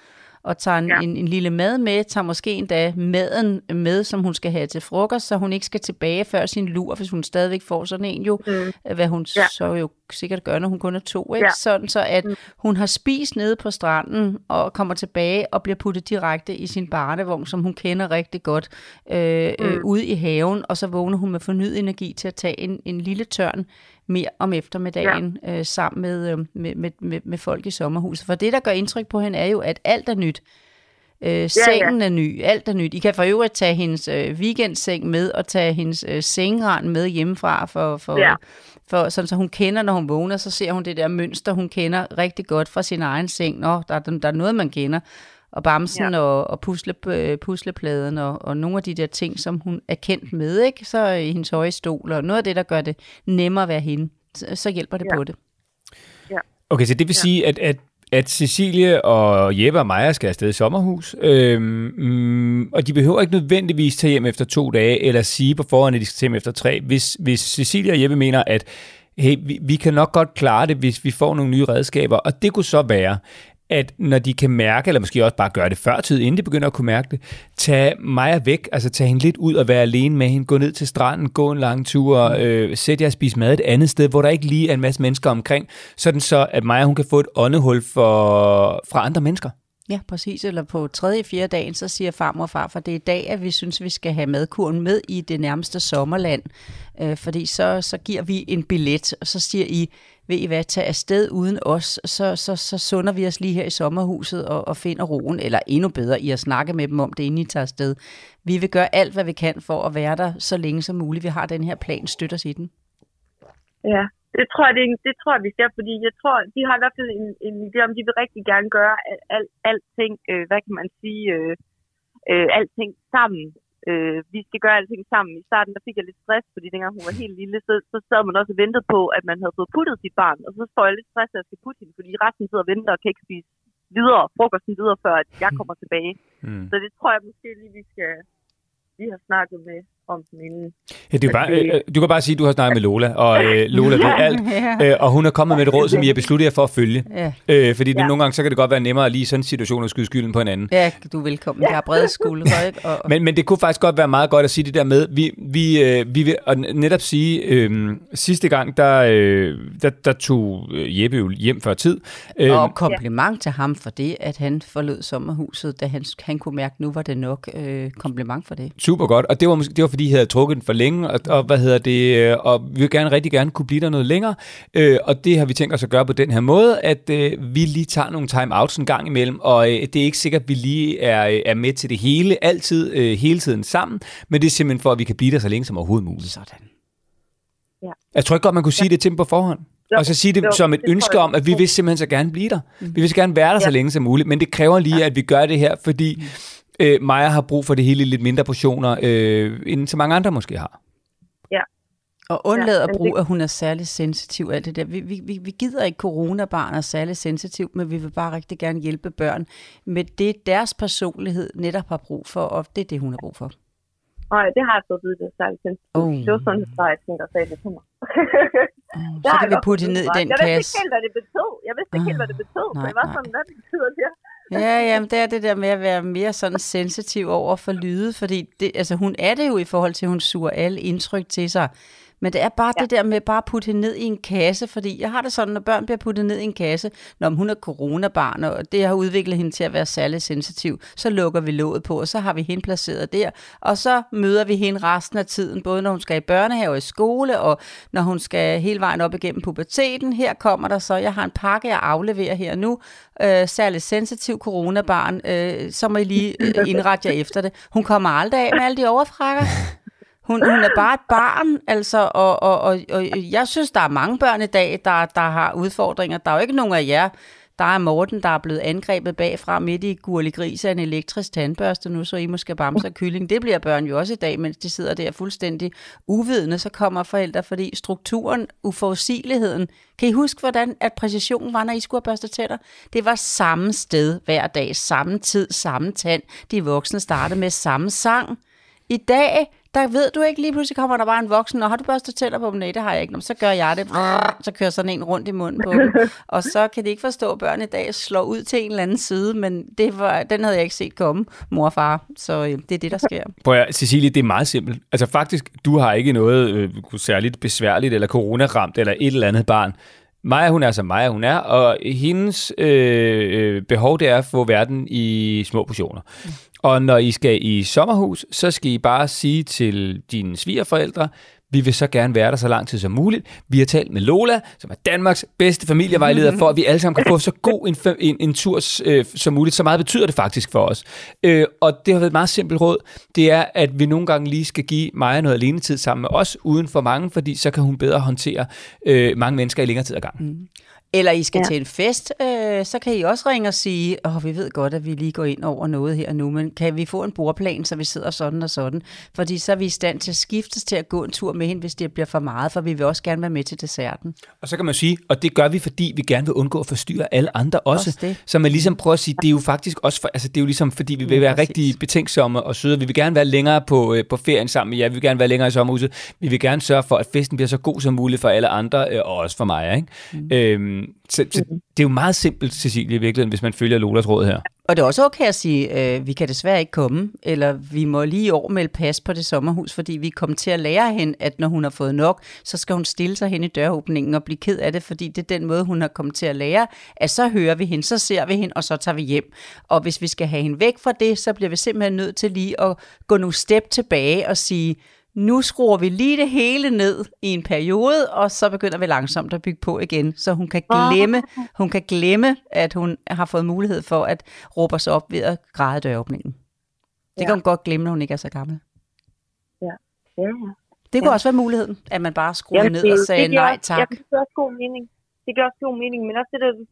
Og tager en, Ja. en, en lille mad med, tager måske endda maden med, som hun skal have til frokost, så hun ikke skal tilbage før sin lur, hvis hun stadigvæk får sådan en jo, Mm. hvad hun ja. Så jo sikkert gør, når hun kun er to, ikke? Ja. Sådan så, at Mm. hun har spist nede på stranden og kommer tilbage og bliver puttet direkte i sin barnevogn, som hun kender rigtig godt, øh, mm. øh, Mm. ude i haven, og så vågner hun med fornyet energi til at tage en, en lille tørn mere om eftermiddagen ja. øh, sammen med, øh, med, med, med, med folk i sommerhuset. For det, der gør indtryk på hende, er jo, at alt er nyt. Øh, sengen er ny, alt er nyt. I kan for øvrigt tage hendes øh, weekendseng med og tage hendes øh, sengrand med hjemmefra, for, for, Ja. for, sådan, så hun kender, når hun vågner, så ser hun det der mønster, hun kender rigtig godt fra sin egen seng. Nå, der, er- der er noget, man kender. Og bamsen ja. og, og pusle, øh, puslepladen og, og nogle af de der ting, som hun er kendt med, ikke? så i hendes høje stol, og noget af det, der gør det nemmere at være hende, så, så hjælper det Ja. på det. Okay, så det vil Ja. sige, at, at, at Cecilie og Jeppe og Maja skal afsted i sommerhus, øhm, mm, og de behøver ikke nødvendigvis tage hjem efter to dage, eller sige på forhånd, at de skal tage hjem efter tre. Hvis, hvis Cecilie og Jeppe mener, at hey, vi, vi kan nok godt klare det, hvis vi får nogle nye redskaber, og det kunne så være, at når de kan mærke, eller måske også bare gøre det før tid, inden de begynder at kunne mærke det, tage Maja væk, altså tage hende lidt ud og være alene med hende, gå ned til stranden, gå en lang tur, øh, sæt jer og spise mad et andet sted, hvor der ikke lige er en masse mennesker omkring, sådan så, at Maja hun kan få et åndehul for, fra andre mennesker. Ja, præcis. Eller på tredje, fjerde dagen, så siger farmor og far, for det er i dag, at vi synes, vi skal have madkuren med i det nærmeste sommerland. Øh, fordi så, så giver vi en billet, og så siger I, ved I hvad, tag afsted uden os, så, så, så sunder vi os lige her i sommerhuset og, og finder roen, eller endnu bedre, I at snakke med dem om det, inden I tager afsted. Vi vil gøre alt, hvad vi kan for at være der så længe som muligt. Vi har den her plan, støtter os i den. Ja, det tror det, det tror jeg, vi skal, fordi jeg tror, de har i hvert fald en, en idé om, de vil rigtig gerne gøre al, al, alting, øh, hvad kan man sige, øh, øh, alting sammen. Øh, vi skal gøre alting sammen. I starten der fik jeg lidt stress, fordi dengang hun var helt lille, så, så sad man også og ventede på, at man havde fået puttet sit barn. Og så får jeg lidt stress, at jeg skal putte hende, fordi resten sidder og venter og kan ikke spise videre, frokosten videre, før at jeg kommer tilbage. Mm. Så det tror jeg måske lige, vi skal vi har snakket med om den inden. Ja, det er bare, øh, du kan bare sige, at du har snakket med Lola, og øh, Lola ved alt, ja. øh, og hun er kommet med et råd, som I har besluttet jer for at følge. ja. Øh, fordi det, Ja. nogle gange så kan det godt være nemmere lige i sådan en situation at skyde skylden på en anden. ja, du er velkommen. Jeg har brede skuldre, ikke? Og, Men, men det kunne faktisk godt være meget godt at sige det der med, vi, vi, øh, vi vil og netop sige, øh, sidste gang, der, øh, der, der tog øh, Jeppe jo hjem før tid. Øh, Og kompliment til ham for det, at han forlod sommerhuset, da han, han kunne mærke, nu var det nok. Øh, kompliment for det. Super godt, og det var, måske, det var fordi, I havde trukket den for længe, og, og hvad hedder det, øh, og vi vil gerne rigtig gerne kunne blive der noget længere, øh, og det har vi tænkt os at gøre på den her måde, at øh, vi lige tager nogle time-outs en gang imellem, og øh, det er ikke sikkert, at vi lige er, øh, er med til det hele, altid, øh, hele tiden sammen, men det er simpelthen for, at vi kan blive der så længe som overhovedet muligt. Sådan. Jeg tror ikke godt, man kunne sige det til dem på forhånd. Jo, Og så sige det jo, som et det ønske om, at vi vil simpelthen så gerne blive der. Vi vil så gerne være der så Ja. længe som muligt, men det kræver lige, at vi gør det her, fordi øh, Maja har brug for det hele i lidt mindre portioner, øh, end så mange andre måske har. Og undlad Ja, at bruge, det- at hun er særlig sensitiv. Alt det der. Vi, vi, vi, gider ikke, coronabarn er særlig sensitiv, men vi vil bare rigtig gerne hjælpe børn med det, deres personlighed netop har brug for, og det er det, hun har brug for. Nej, det har jeg fået at vide, det er særligt sensitivt. Oh. Det var sundhedsplejersken, der sagde det til mig. Oh, Det så kan jeg vi putte det ned i den Jeg vidste kasse. ikke helt, hvad det betød. Jeg vidste ikke helt, hvad det betød. Så nej, jeg var nej. sådan, hvad betyder det? Ja, jamen, det er det der med at være mere sådan sensitiv over for lyde, fordi det, altså, hun er det jo i forhold til, at hun suger alle indtryk til sig. Men det er bare ja. det der med bare at putte hende ned i en kasse, fordi jeg har det sådan, når børn bliver puttet ned i en kasse, når hun er coronabarn, og det har udviklet hende til at være særlig sensitiv, så lukker vi låget på, og så har vi hende placeret der, og så møder vi hende resten af tiden, både når hun skal i børnehave og i skole, og når hun skal hele vejen op igennem puberteten. Her kommer der så, jeg har en pakke, jeg afleverer her nu, øh, særligt sensitiv coronabarn, øh, så må I lige øh, indrette jer efter det. Hun kommer aldrig af med alle de overfrakker. Hun, hun er bare et barn, altså, og, og, og, og jeg synes, der er mange børn i dag, der, der har udfordringer. Der er jo ikke nogen af jer, der er Morten, der er blevet angrebet bagfra midt i gurlig gris af en elektrisk tandbørste nu, så I måske bamser kylling. Det bliver børn jo også i dag, mens de sidder der fuldstændig uvidende, så kommer forældre, fordi strukturen, uforudsigeligheden. Kan I huske, hvordan at præcisionen var, når I skulle have børste tænder? Det var samme sted hver dag, samme tid, samme tand. De voksne startede med samme sang. I dag, der ved du ikke, lige pludselig kommer der bare en voksen, og har du børstet tænder på dem? Nej, det har jeg ikke. Nå, så gør jeg det. Så kører sådan en rundt i munden på dem. Og så kan de ikke forstå, at børn i dag slår ud til en eller anden side, men det var, den havde jeg ikke set komme, mor og far. Så øh, det er det, der sker. Prøv at, Cecilie, det er meget simpelt. Altså faktisk, du har ikke noget øh, særligt besværligt, eller coronaramt, eller et eller andet barn. Maja, hun er som Maja, hun er, og hendes øh, øh behov, det er at få verden i små portioner. Og når I skal i sommerhus, så skal I bare sige til dine svigerforældre, vi vil så gerne være der så lang tid som muligt. Vi har talt med Lola, som er Danmarks bedste familievejleder, for at vi alle sammen kan få så god en, en, en tur øh, som muligt. Så meget betyder det faktisk for os. Øh, og det har været et meget simpelt råd. Det er, at vi nogle gange lige skal give Maja noget alene tid sammen med os, uden for mange, fordi så kan hun bedre håndtere øh, mange mennesker i længere tid ad gangen. Mm. Eller I skal ja. til en fest, øh, så kan I også ringe og sige, åh, vi ved godt, at vi lige går ind over noget her nu, men kan vi få en bordplan, så vi sidder sådan og sådan? Fordi så er vi i stand til at skiftes til at gå en tur med hende, hvis det bliver for meget, for vi vil også gerne være med til desserten. Og så kan man sige, og det gør vi, fordi vi gerne vil undgå at forstyrre alle andre også. også det. Så man ligesom prøver at sige, det er jo faktisk også, for, altså det er jo ligesom, fordi vi vil være ja, rigtig betænksomme og søde. Vi vil gerne være længere på, øh, på ferien sammen med jer, vi vil gerne være længere i sommerhuset. Vi vil gerne sørge for, at festen bliver så god som muligt for alle andre, øh, og også for mig. Ikke? Mm. Øhm, så, så mm-hmm. det er jo meget simpelt, Cecilie, i virkeligheden, hvis man følger Lolas råd her. Og det er også okay at sige, øh, vi kan desværre ikke komme, eller vi må lige i år melde pas på det sommerhus, fordi vi kommer til at lære hende, at når hun har fået nok, så skal hun stille sig hen i døråbningen og blive ked af det, fordi det er den måde, hun har kommet til at lære, at så hører vi hende, så ser vi hende, og så tager vi hjem. Og hvis vi skal have hende væk fra det, så bliver vi simpelthen nødt til lige at gå nogle step tilbage og sige, nu skruer vi lige det hele ned i en periode, og så begynder vi langsomt at bygge på igen, så hun kan glemme, hun kan glemme at hun har fået mulighed for at råbe sig op ved at græde døråbningen. Det ja. kan hun godt glemme, når hun ikke er så gammel. Ja, ja, ja. Det kunne ja. også være muligheden, at man bare skruede Jamen, ned og sagde nej tak. Ja, det giver også god mening. Det gør også god mening, men også det der, du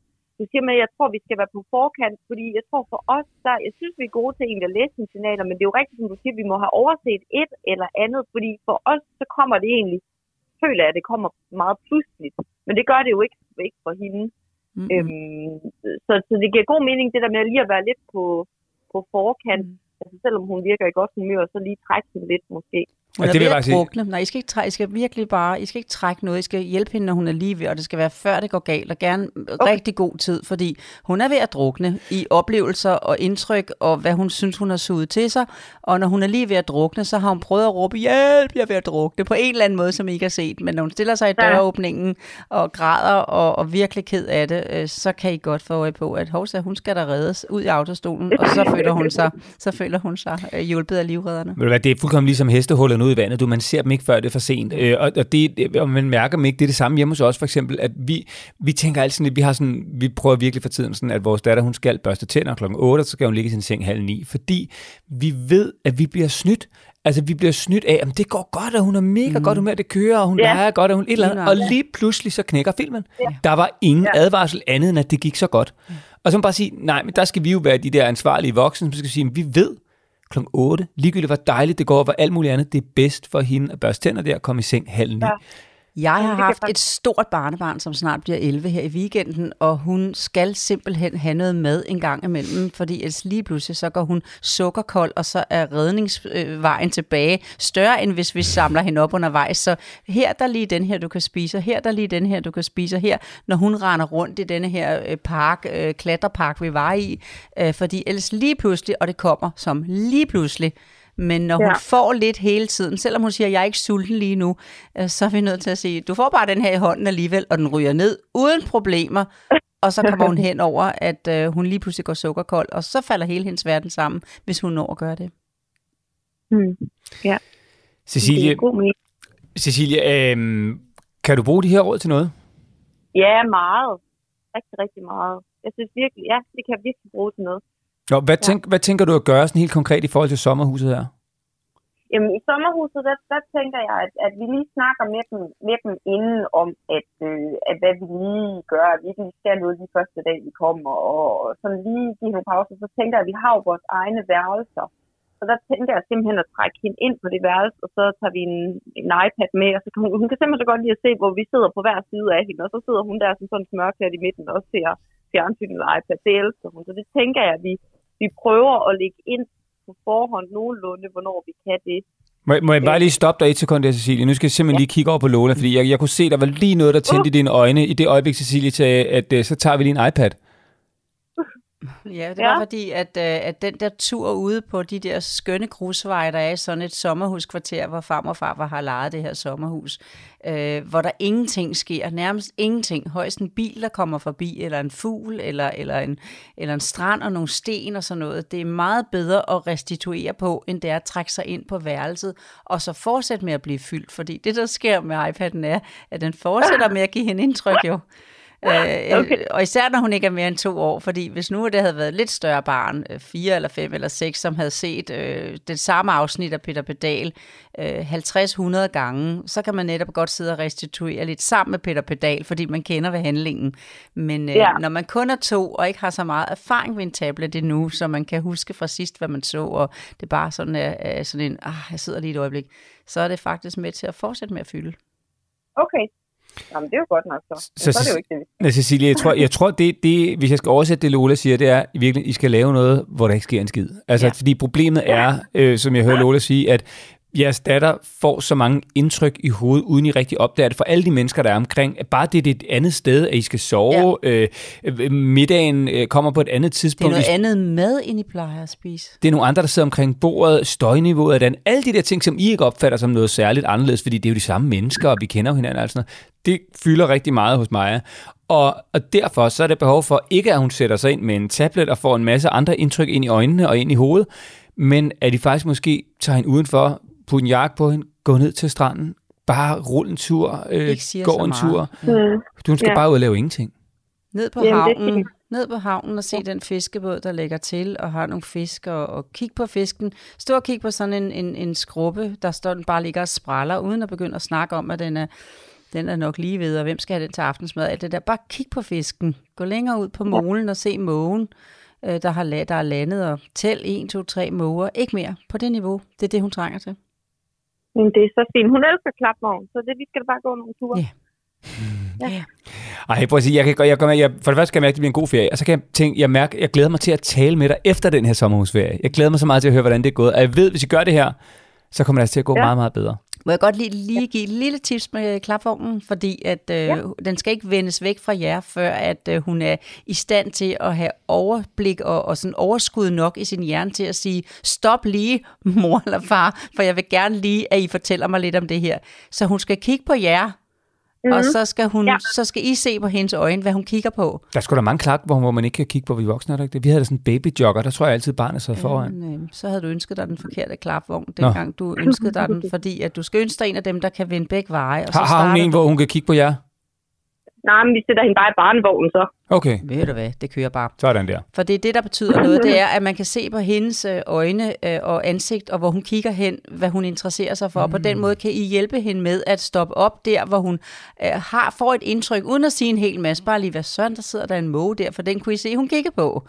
siger med, at jeg tror, vi skal være på forkant, fordi jeg tror for os, der, jeg synes, vi er gode til egentlig at læse sine signaler, men det er jo rigtigt, som du siger, vi må have overset et eller andet, fordi for os, så kommer det egentlig, føler jeg, at det kommer meget pludseligt, men det gør det jo ikke, ikke for hende. Mm-hmm. Øhm, så, så det giver god mening, det der med lige at være lidt på, på forkant, mm. altså selvom hun virker i godt humør, så lige trække hende lidt måske. Hun og det vil jeg drukne. Nej, I skal, ikke trække, I skal virkelig bare, I skal ikke trække noget. I skal hjælpe hende, når hun er lige ved, og det skal være før det går galt, og gerne okay. rigtig god tid, fordi hun er ved at drukne i oplevelser og indtryk, og hvad hun synes, hun har suget til sig. Og når hun er lige ved at drukne, så har hun prøvet at råbe, hjælp, jeg er ved at drukne, på en eller anden måde, som I ikke har set. Men når hun stiller sig i døråbningen og græder og, og virkelig ked af det, øh, så kan I godt få øje på, at Hovsa, hun skal der reddes ud i autostolen, og så føler hun sig, så føler hun sig øh, hjulpet af livredderne. Men det er fuldkommen ligesom hestehullet ud i vandet. Du, man ser dem ikke, før det er for sent. Øh, og, og, det, og man mærker dem ikke. Det er det samme hjemme hos os, for eksempel, at vi, vi tænker altid, at vi har sådan, vi prøver virkelig for tiden sådan, at vores datter, hun skal børste tænder klokken 8, så skal hun ligge i sin seng halv 9, fordi vi ved, at vi bliver snydt. Altså, vi bliver snydt af, at det går godt, og hun er mega mm. godt humør, det kører, og hun ja. leger godt, og hun et eller andet. Og lige pludselig så knækker filmen. Ja. Der var ingen ja. advarsel andet, end at det gik så godt. Og så må man bare sige, nej, men der skal vi jo være de der ansvarlige voksne, som skal sige, at vi ved, kl. 8. Ligegyldigt hvor dejligt det går, og hvor alt muligt andet, det er bedst for hende at børste tænder der og komme i seng halv 9. Ja. Jeg har haft et stort barnebarn, som snart bliver 11 her i weekenden, og hun skal simpelthen have noget mad en gang imellem, fordi ellers lige pludselig så går hun sukkerkold, og så er redningsvejen tilbage større, end hvis vi samler hende op undervejs. Så her der lige den her, du kan spise, her der lige den her, du kan spise, her, når hun render rundt i denne her øh, park, øh, klatrepark, vi var i, øh, fordi ellers lige pludselig, og det kommer som lige pludselig, Men når hun får lidt hele tiden, selvom hun siger, jeg er ikke sulten lige nu, øh, så er vi nødt til at sige, du får bare den her i hånden alligevel, og den ryger ned uden problemer. Og så kommer hun hen over, at øh, hun lige pludselig går sukkerkold, og så falder hele hendes verden sammen, hvis hun når at gøre det. Mm. Ja. Cecilie, Det god. Cecilie øh, kan du bruge de her råd til noget? Ja, meget. Rigtig, rigtig meget. Jeg synes virkelig, ja, det kan jeg virkelig bruge til noget. Nå, hvad, tænk, hvad tænker du at gøre sådan helt konkret i forhold til sommerhuset her? Jamen, i sommerhuset, der, der tænker jeg, at, at vi lige snakker med dem, med dem inden om, at, øh, at hvad vi lige gør, at vi ikke lige skal noget de første dag, vi kommer, og, og sådan lige give nogle pauser. Så tænker jeg, at vi har jo vores egne værelser. Så der tænker jeg simpelthen at trække hende ind på det værelse, og så tager vi en, en iPad med, og så kan hun, hun kan simpelthen så godt lide at se, hvor vi sidder på hver side af hende, og så sidder hun der som sådan smørklædt i midten og ser fjernsyn eller iPad. Det elsker hun. Så det tænker jeg, at vi, vi prøver at lægge ind på forhånd nogenlunde, hvornår vi kan det. Må, må jeg bare lige stoppe dig et sekund der, Cecilie? Nu skal jeg simpelthen lige kigge over på Lola, fordi jeg, jeg kunne se, der var lige noget, der tændte i dine øjne i det øjeblik, Cecilie sagde, at uh, så tager vi lige en iPad. Ja, det Ja. var fordi, at, øh, at den der tur ude på de der skønne grusveje, der er i sådan et sommerhuskvarter, hvor farmor og farfar har lejet det her sommerhus, øh, hvor der ingenting sker, nærmest ingenting. Højst en bil, der kommer forbi, eller en fugl, eller, eller, en, eller en strand og nogle sten og sådan noget. Det er meget bedre at restituere på, end det er at trække sig ind på værelset, og så fortsætte med at blive fyldt. Fordi det, der sker med iPad'en, er, at den fortsætter med at give hende indtryk jo. Øh, Okay. Og især når hun ikke er mere end to år, fordi hvis nu det havde været et lidt større barn, øh, fire eller fem eller seks, som havde set øh, det samme afsnit af Peter Pedal øh, 50-100 gange, så kan man netop godt sidde og restituere lidt sammen med Peter Pedal, fordi man kender ved handlingen. Men øh, Ja. når man kun er to og ikke har så meget erfaring ved en tablet endnu, så man kan huske fra sidst, hvad man så, og det er bare sådan, er, er sådan en, ah, jeg sidder lige et øjeblik, så er det faktisk med til at fortsætte med at fylde. Okay. Jamen, det er jo godt nok så. Så- Så, er det jo ikke det, Cecilie, jeg tror, jeg tror det, det, hvis jeg skal oversætte det, Lola siger, det er i virkeligheden, I skal lave noget, hvor der ikke sker en skid. Altså, Ja. ja. fordi problemet er, øh, som jeg hører Lola sige, at jeres datter får så mange indtryk i hovedet, uden I rigtig opdager det. For alle de mennesker, der er omkring, at bare det er et andet sted, at I skal sove, ja. øh, øh, middagen øh, kommer på et andet Det er tidspunkt. noget I- andet mad, end I plejer at spise. det er nogle andre, der sidder omkring bordet, støjniveauet den. Alle de der ting, som I ikke opfatter som noget særligt anderledes, fordi det er jo de samme mennesker, og vi kender jo hinanden. Altså, det fylder rigtig meget hos Maja. Og, og derfor så er det behov for, ikke at hun sætter sig ind med en tablet og får en masse andre indtryk ind i øjnene og ind i hovedet, men at de faktisk måske tager hende udenfor, putter en jakke på hende, gå ned til stranden, bare rulle en tur, øh, gå en meget. tur. Mm. Hun skal Ja. bare ud og lave ingenting. Ned på Jamen, havnen, ned på havnen og se den fiskebåd, der lægger til og har nogle fisk, og, og kig på fisken. Stå og kig på sådan en, en, en skrubbe, der står den bare ligger og spræller, uden at begynde at snakke om, at den er, den er nok lige ved, og hvem skal have den til aftensmad, alt det der. Bare kig på fisken. Gå længere ud på molen og se mågen, øh, der, har, der er landet, og tæl 1, 2, 3 måger. Ikke mere på det niveau. Det er det, hun trænger til. Men det er så fint. Hun elsker klapvogn, så det, vi skal bare gå nogle ture. Ja. Ja. Ej, prøv at sige, jeg kan, jeg, jeg, jeg, for det første kan jeg mærke, at det bliver en god ferie, og så kan jeg tænke, jeg mærker, jeg glæder mig til at tale med dig efter den her sommerhusferie. Jeg glæder mig så meget til at høre, hvordan det er gået, og jeg ved, hvis I gør det her, så kommer det altså til at gå ja. meget, meget bedre. Må jeg godt lige, lige give et lille tips med klapvognen, fordi at, øh, ja. den skal ikke vendes væk fra jer, før at øh, hun er i stand til at have overblik og, og sådan overskud nok i sin hjerne til at sige, stop lige, mor eller far, for jeg vil gerne lige, at I fortæller mig lidt om det her. Så hun skal kigge på jer, mm-hmm. og så skal, hun, ja. Så skal I se på hendes øjne, hvad hun kigger på. Der er sgu da mange klak, hvor, hvor man ikke kan kigge på, hvor vi voksne er der ikke det? Vi havde da sådan en babyjogger, der tror jeg altid, barnet sad foran. Øh, så havde du ønsket dig den forkerte klapvogn, dengang du ønskede dig den, fordi at du skal ønske dig en af dem, der kan vinde begge veje. Og så Har, har hun en, du- hvor hun kan kigge på jer? Nej, men vi sætter hende bare i barnevognen så. Okay, Ved du hvad, det kører bare. sådan der. For det er det, der betyder noget, det er, at man kan se på hendes øh, øjne øh, og ansigt, og hvor hun kigger hen, hvad hun interesserer sig for. Og på den måde kan I hjælpe hende med at stoppe op der, hvor hun øh, har får et indtryk, uden at sige en hel masse. Bare lige, hvad søren, der sidder der en måge der, for den kunne I se, hun kigger på.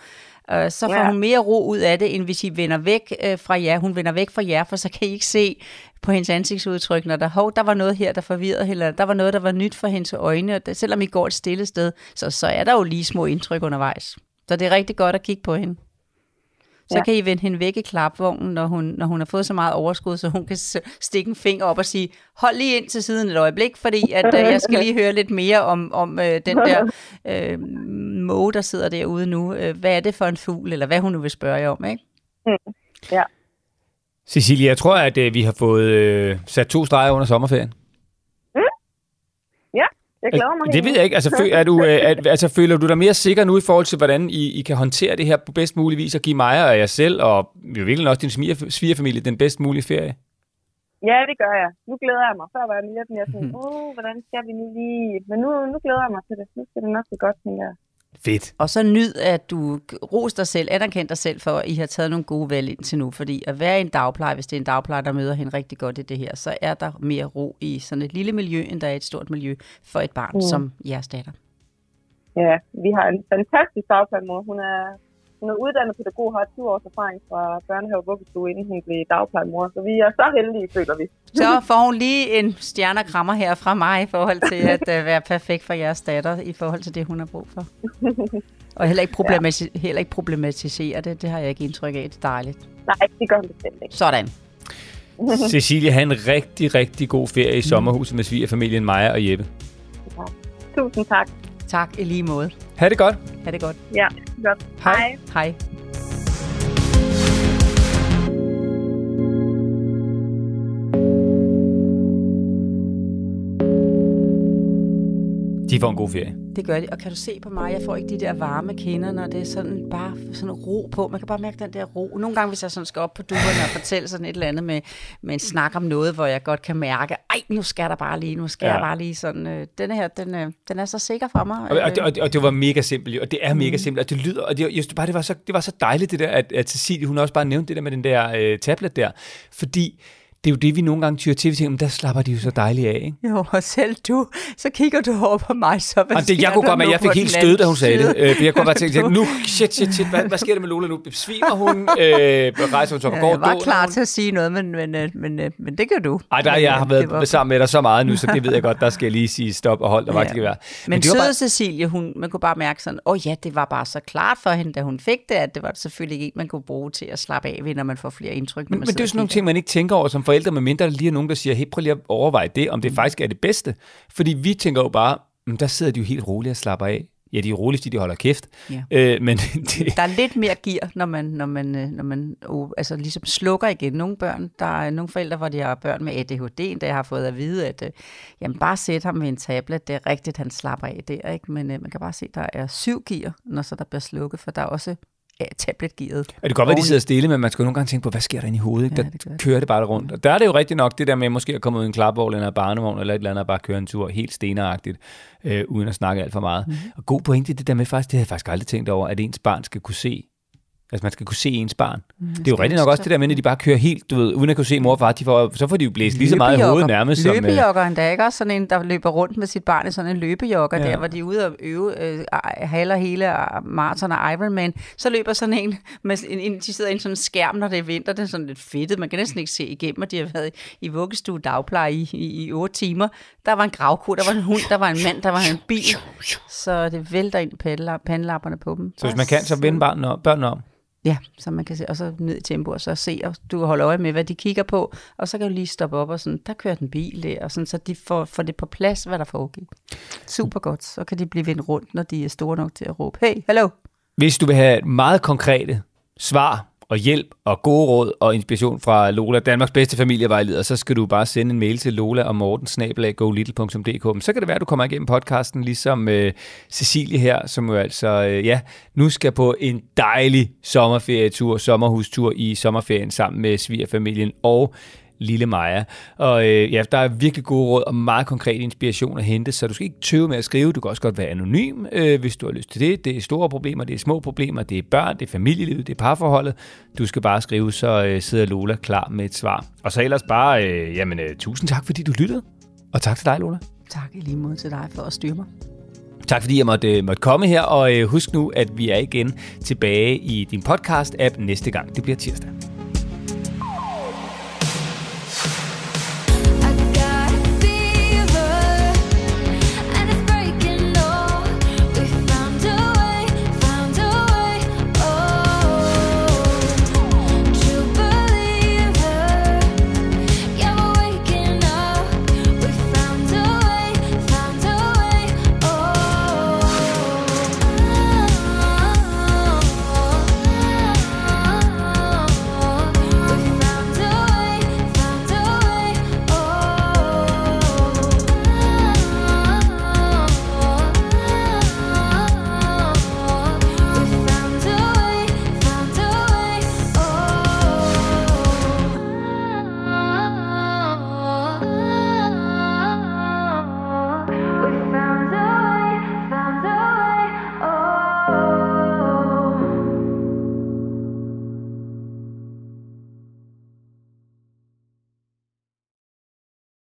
Øh, så får Ja. hun mere ro ud af det, end hvis I vender væk øh, fra jer. Hun vender væk fra jer, for så kan I ikke se på hendes ansigtsudtryk, når der, hov, der var noget her, der forvirrede hende, der var noget, der var nyt for hendes øjne. Og det, selvom I går et stille sted, så, så er der jo lige små indtryk undervejs. Så det er rigtig godt at kigge på hende. Så ja. Ja. kan I vende hende væk i klapvognen, når hun, når hun har fået så meget overskud, så hun kan stikke en finger op og sige, hold lige ind til siden et øjeblik, fordi at, øh, jeg skal lige høre lidt mere om, om øh, den der øh, måge, der sidder derude nu. Øh, hvad er det for en fugl, eller hvad hun nu vil spørge jer om, ikke? Cecilie, jeg tror, at øh, vi har fået øh, sat to streger under sommerferien. Jeg glæder mig Det ved jeg ikke. Altså, føl, er du, øh, er, altså, føler du dig mere sikker nu i forhold til, hvordan I, I kan håndtere det her på bedst mulig vis og give mig og jer selv, og i virkelig også din sviger- svigerfamilie, den bedst mulige ferie? Ja, det gør jeg. Nu glæder jeg mig. Før var jeg lidt mere sådan, åh, hvordan skal vi nu lige... Men nu, nu glæder jeg mig til det. Nu skal det nok gå godt, tænker jeg. Fedt. Og så nyd, at du ros dig selv, anerkend dig selv for, at I har taget nogle gode valg indtil nu. Fordi at være i en dagpleje, hvis det er en dagpleje, der møder hende rigtig godt i det her, så er der mere ro i sådan et lille miljø, end der er et stort miljø for et barn, mm. som jeres datter. Ja, vi har en fantastisk dagplejemor. Hun er, hun er uddannet pædagog, har 20 års erfaring fra børnehave og vuggestue, inden hun blev dagplejemor. Så vi er så heldige, føler vi. Så får hun lige en stjernekrammer her fra mig i forhold til at uh, være perfekt for jeres datter, i forhold til det, hun har brug for. Og heller ikke, problemati- ja. heller ikke problematisere det, det har jeg ikke indtryk af. Det er dejligt. Nej, det gør hun bestemt ikke. Sådan. Cecilie, have en rigtig, rigtig god ferie i sommerhuset med svigerfamilien Maja og Jeppe. Tusind tak. Tak i lige måde. Ha' det godt. Ha' det godt. Ja, godt. Hej. Hej. De får en god ferie. Det gør de. Og kan du se på mig, jeg får ikke de der varme kinder, når det er sådan bare sådan ro på. Man kan bare mærke den der ro. Nogle gange, hvis jeg sådan skal op på duerne og fortælle sådan et eller andet med, med en snak om noget, hvor jeg godt kan mærke, ej, nu skal der bare lige, nu skal ja. Jeg bare lige sådan. Øh, denne her, den, øh, den er så sikker for mig. Og, og, det, Øh, og, det, og det var mega simpelt, og det er mega simpelt, og det lyder, og det, jeg synes bare, det var så, det var så dejligt, det der, at, at Cecilie, hun også bare nævnte det der med den der øh, tablet der, fordi det er jo det, vi nogle gange tyrer til, vi tænker, men der slapper de jo så dejligt af, ikke? Jo, og selv du, så kigger du over på mig, så hvad Og det, jeg kunne der godt med, nu jeg fik helt stød, da hun sagde det. Øh, for jeg kunne bare tænke, nu, shit, shit, shit, hvad, hvad sker der med Lola nu? Besvimer hun? Øh, rejser hun så Ja, går? jeg var klar hun? til at sige noget, men, men, øh, men, øh, men det gør du. Ej, der, Men, jeg har været var- sammen med dig så meget nu, så det ved jeg godt, der skal jeg lige sige stop og hold, hvad Ja. det kan være. Men, var søde bare, Cecilie, hun, man kunne bare mærke sådan, åh oh ja, det var bare så klart for hende, da hun fik det, at det var selvfølgelig ikke man kunne bruge til at slappe af ved, når man får flere indtryk. Men, men det er jo sådan nogle og ting, man ikke tænker over som forældre, medmindre der lige er nogen, der siger, hey, prøv lige at overveje det, om det Mm. faktisk er det bedste. Fordi vi tænker jo bare, "Men der sidder de jo helt roligt og slapper af. Ja, de er roligt, fordi de holder kæft. Ja. Øh, men det. Der er lidt mere gear, når man, når man, øh, når man oh, altså ligesom slukker igen. Nogle børn, der er nogle forældre, hvor de har børn med ADHD, der har fået at vide, at øh, jamen bare sæt ham med en tablet, det er rigtigt, han slapper af der, ikke? Men øh, man kan bare se, at der er syv gear, når så der bliver slukket, for der er også tabletgearet. og det kan godt være, de sidder stille, men man skal jo nogle gange tænke på, hvad sker der inde i hovedet? Ikke? Ja, det gør kører det bare rundt. Og der er det jo rigtigt nok, det der med måske at komme ud i en klapvogn eller en barnevogn eller et eller andet, og bare køre en tur helt steneragtigt, øh, uden at snakke alt for meget. Mm-hmm. Og god pointe det der med faktisk, det havde jeg faktisk aldrig tænkt over, at ens barn skal kunne se Altså man skal kunne se ens barn. Mm, det er jo rigtigt nok også det der med, at de bare kører helt, du ved, uden at kunne se mor og far, de får, så får de jo blæst lige så meget i hovedet nærmest. Som, øh, endda, ikke også? Sådan en, der løber rundt med sit barn i sådan en løbejogger Ja. der, hvor de er ude og øve øh, haler hele maraton og Ironman. Så løber sådan en, med en, en, de sidder i en sådan skærm, når det er vinter, det er sådan lidt fedtet. Man kan næsten ikke se igennem, og de har været i vuggestue dagpleje i, i, i otte timer. Der var en gravko, der var en hund, der var en mand, der var en bil. Så det vælter ind i pandela- pandelapperne på dem. så hvis man kan, så vende børnene om. Ja, så man kan se, og så ned i tempo, og så se, og du kan holde øje med, hvad de kigger på, og så kan du lige stoppe op, og sådan, der kører den bil der, og sådan, så de får, får det på plads, hvad der foregik. Super godt, så kan de blive vendt rundt, når de er store nok til at råbe, hey, hallo! Hvis du vil have meget konkrete svar og hjælp og gode råd og inspiration fra Lola, Danmarks bedste familievejleder, så skal du bare sende en mail til Lola og Morten, snabelaggolittle.dk. Så kan det være, at du kommer igennem podcasten, ligesom øh, Cecilie her, som jo altså, øh, ja, nu skal på en dejlig sommerferietur, sommerhustur i sommerferien sammen med svigerfamilien og lille Maja. Og øh, ja, der er virkelig gode råd og meget konkret inspiration at hente, så du skal ikke tøve med at skrive. Du kan også godt være anonym, øh, hvis du har lyst til det. Det er store problemer, det er små problemer, det er børn, det er familielivet, det er parforholdet. Du skal bare skrive, så øh, sidder Lola klar med et svar. Og så ellers bare, øh, jamen, øh, tusind tak, fordi du lyttede. Og tak til dig, Lola. Tak i lige måde til dig for at styre mig. Tak fordi jeg måtte, måtte komme her, og øh, husk nu, at vi er igen tilbage i din podcast-app næste gang. Det bliver tirsdag.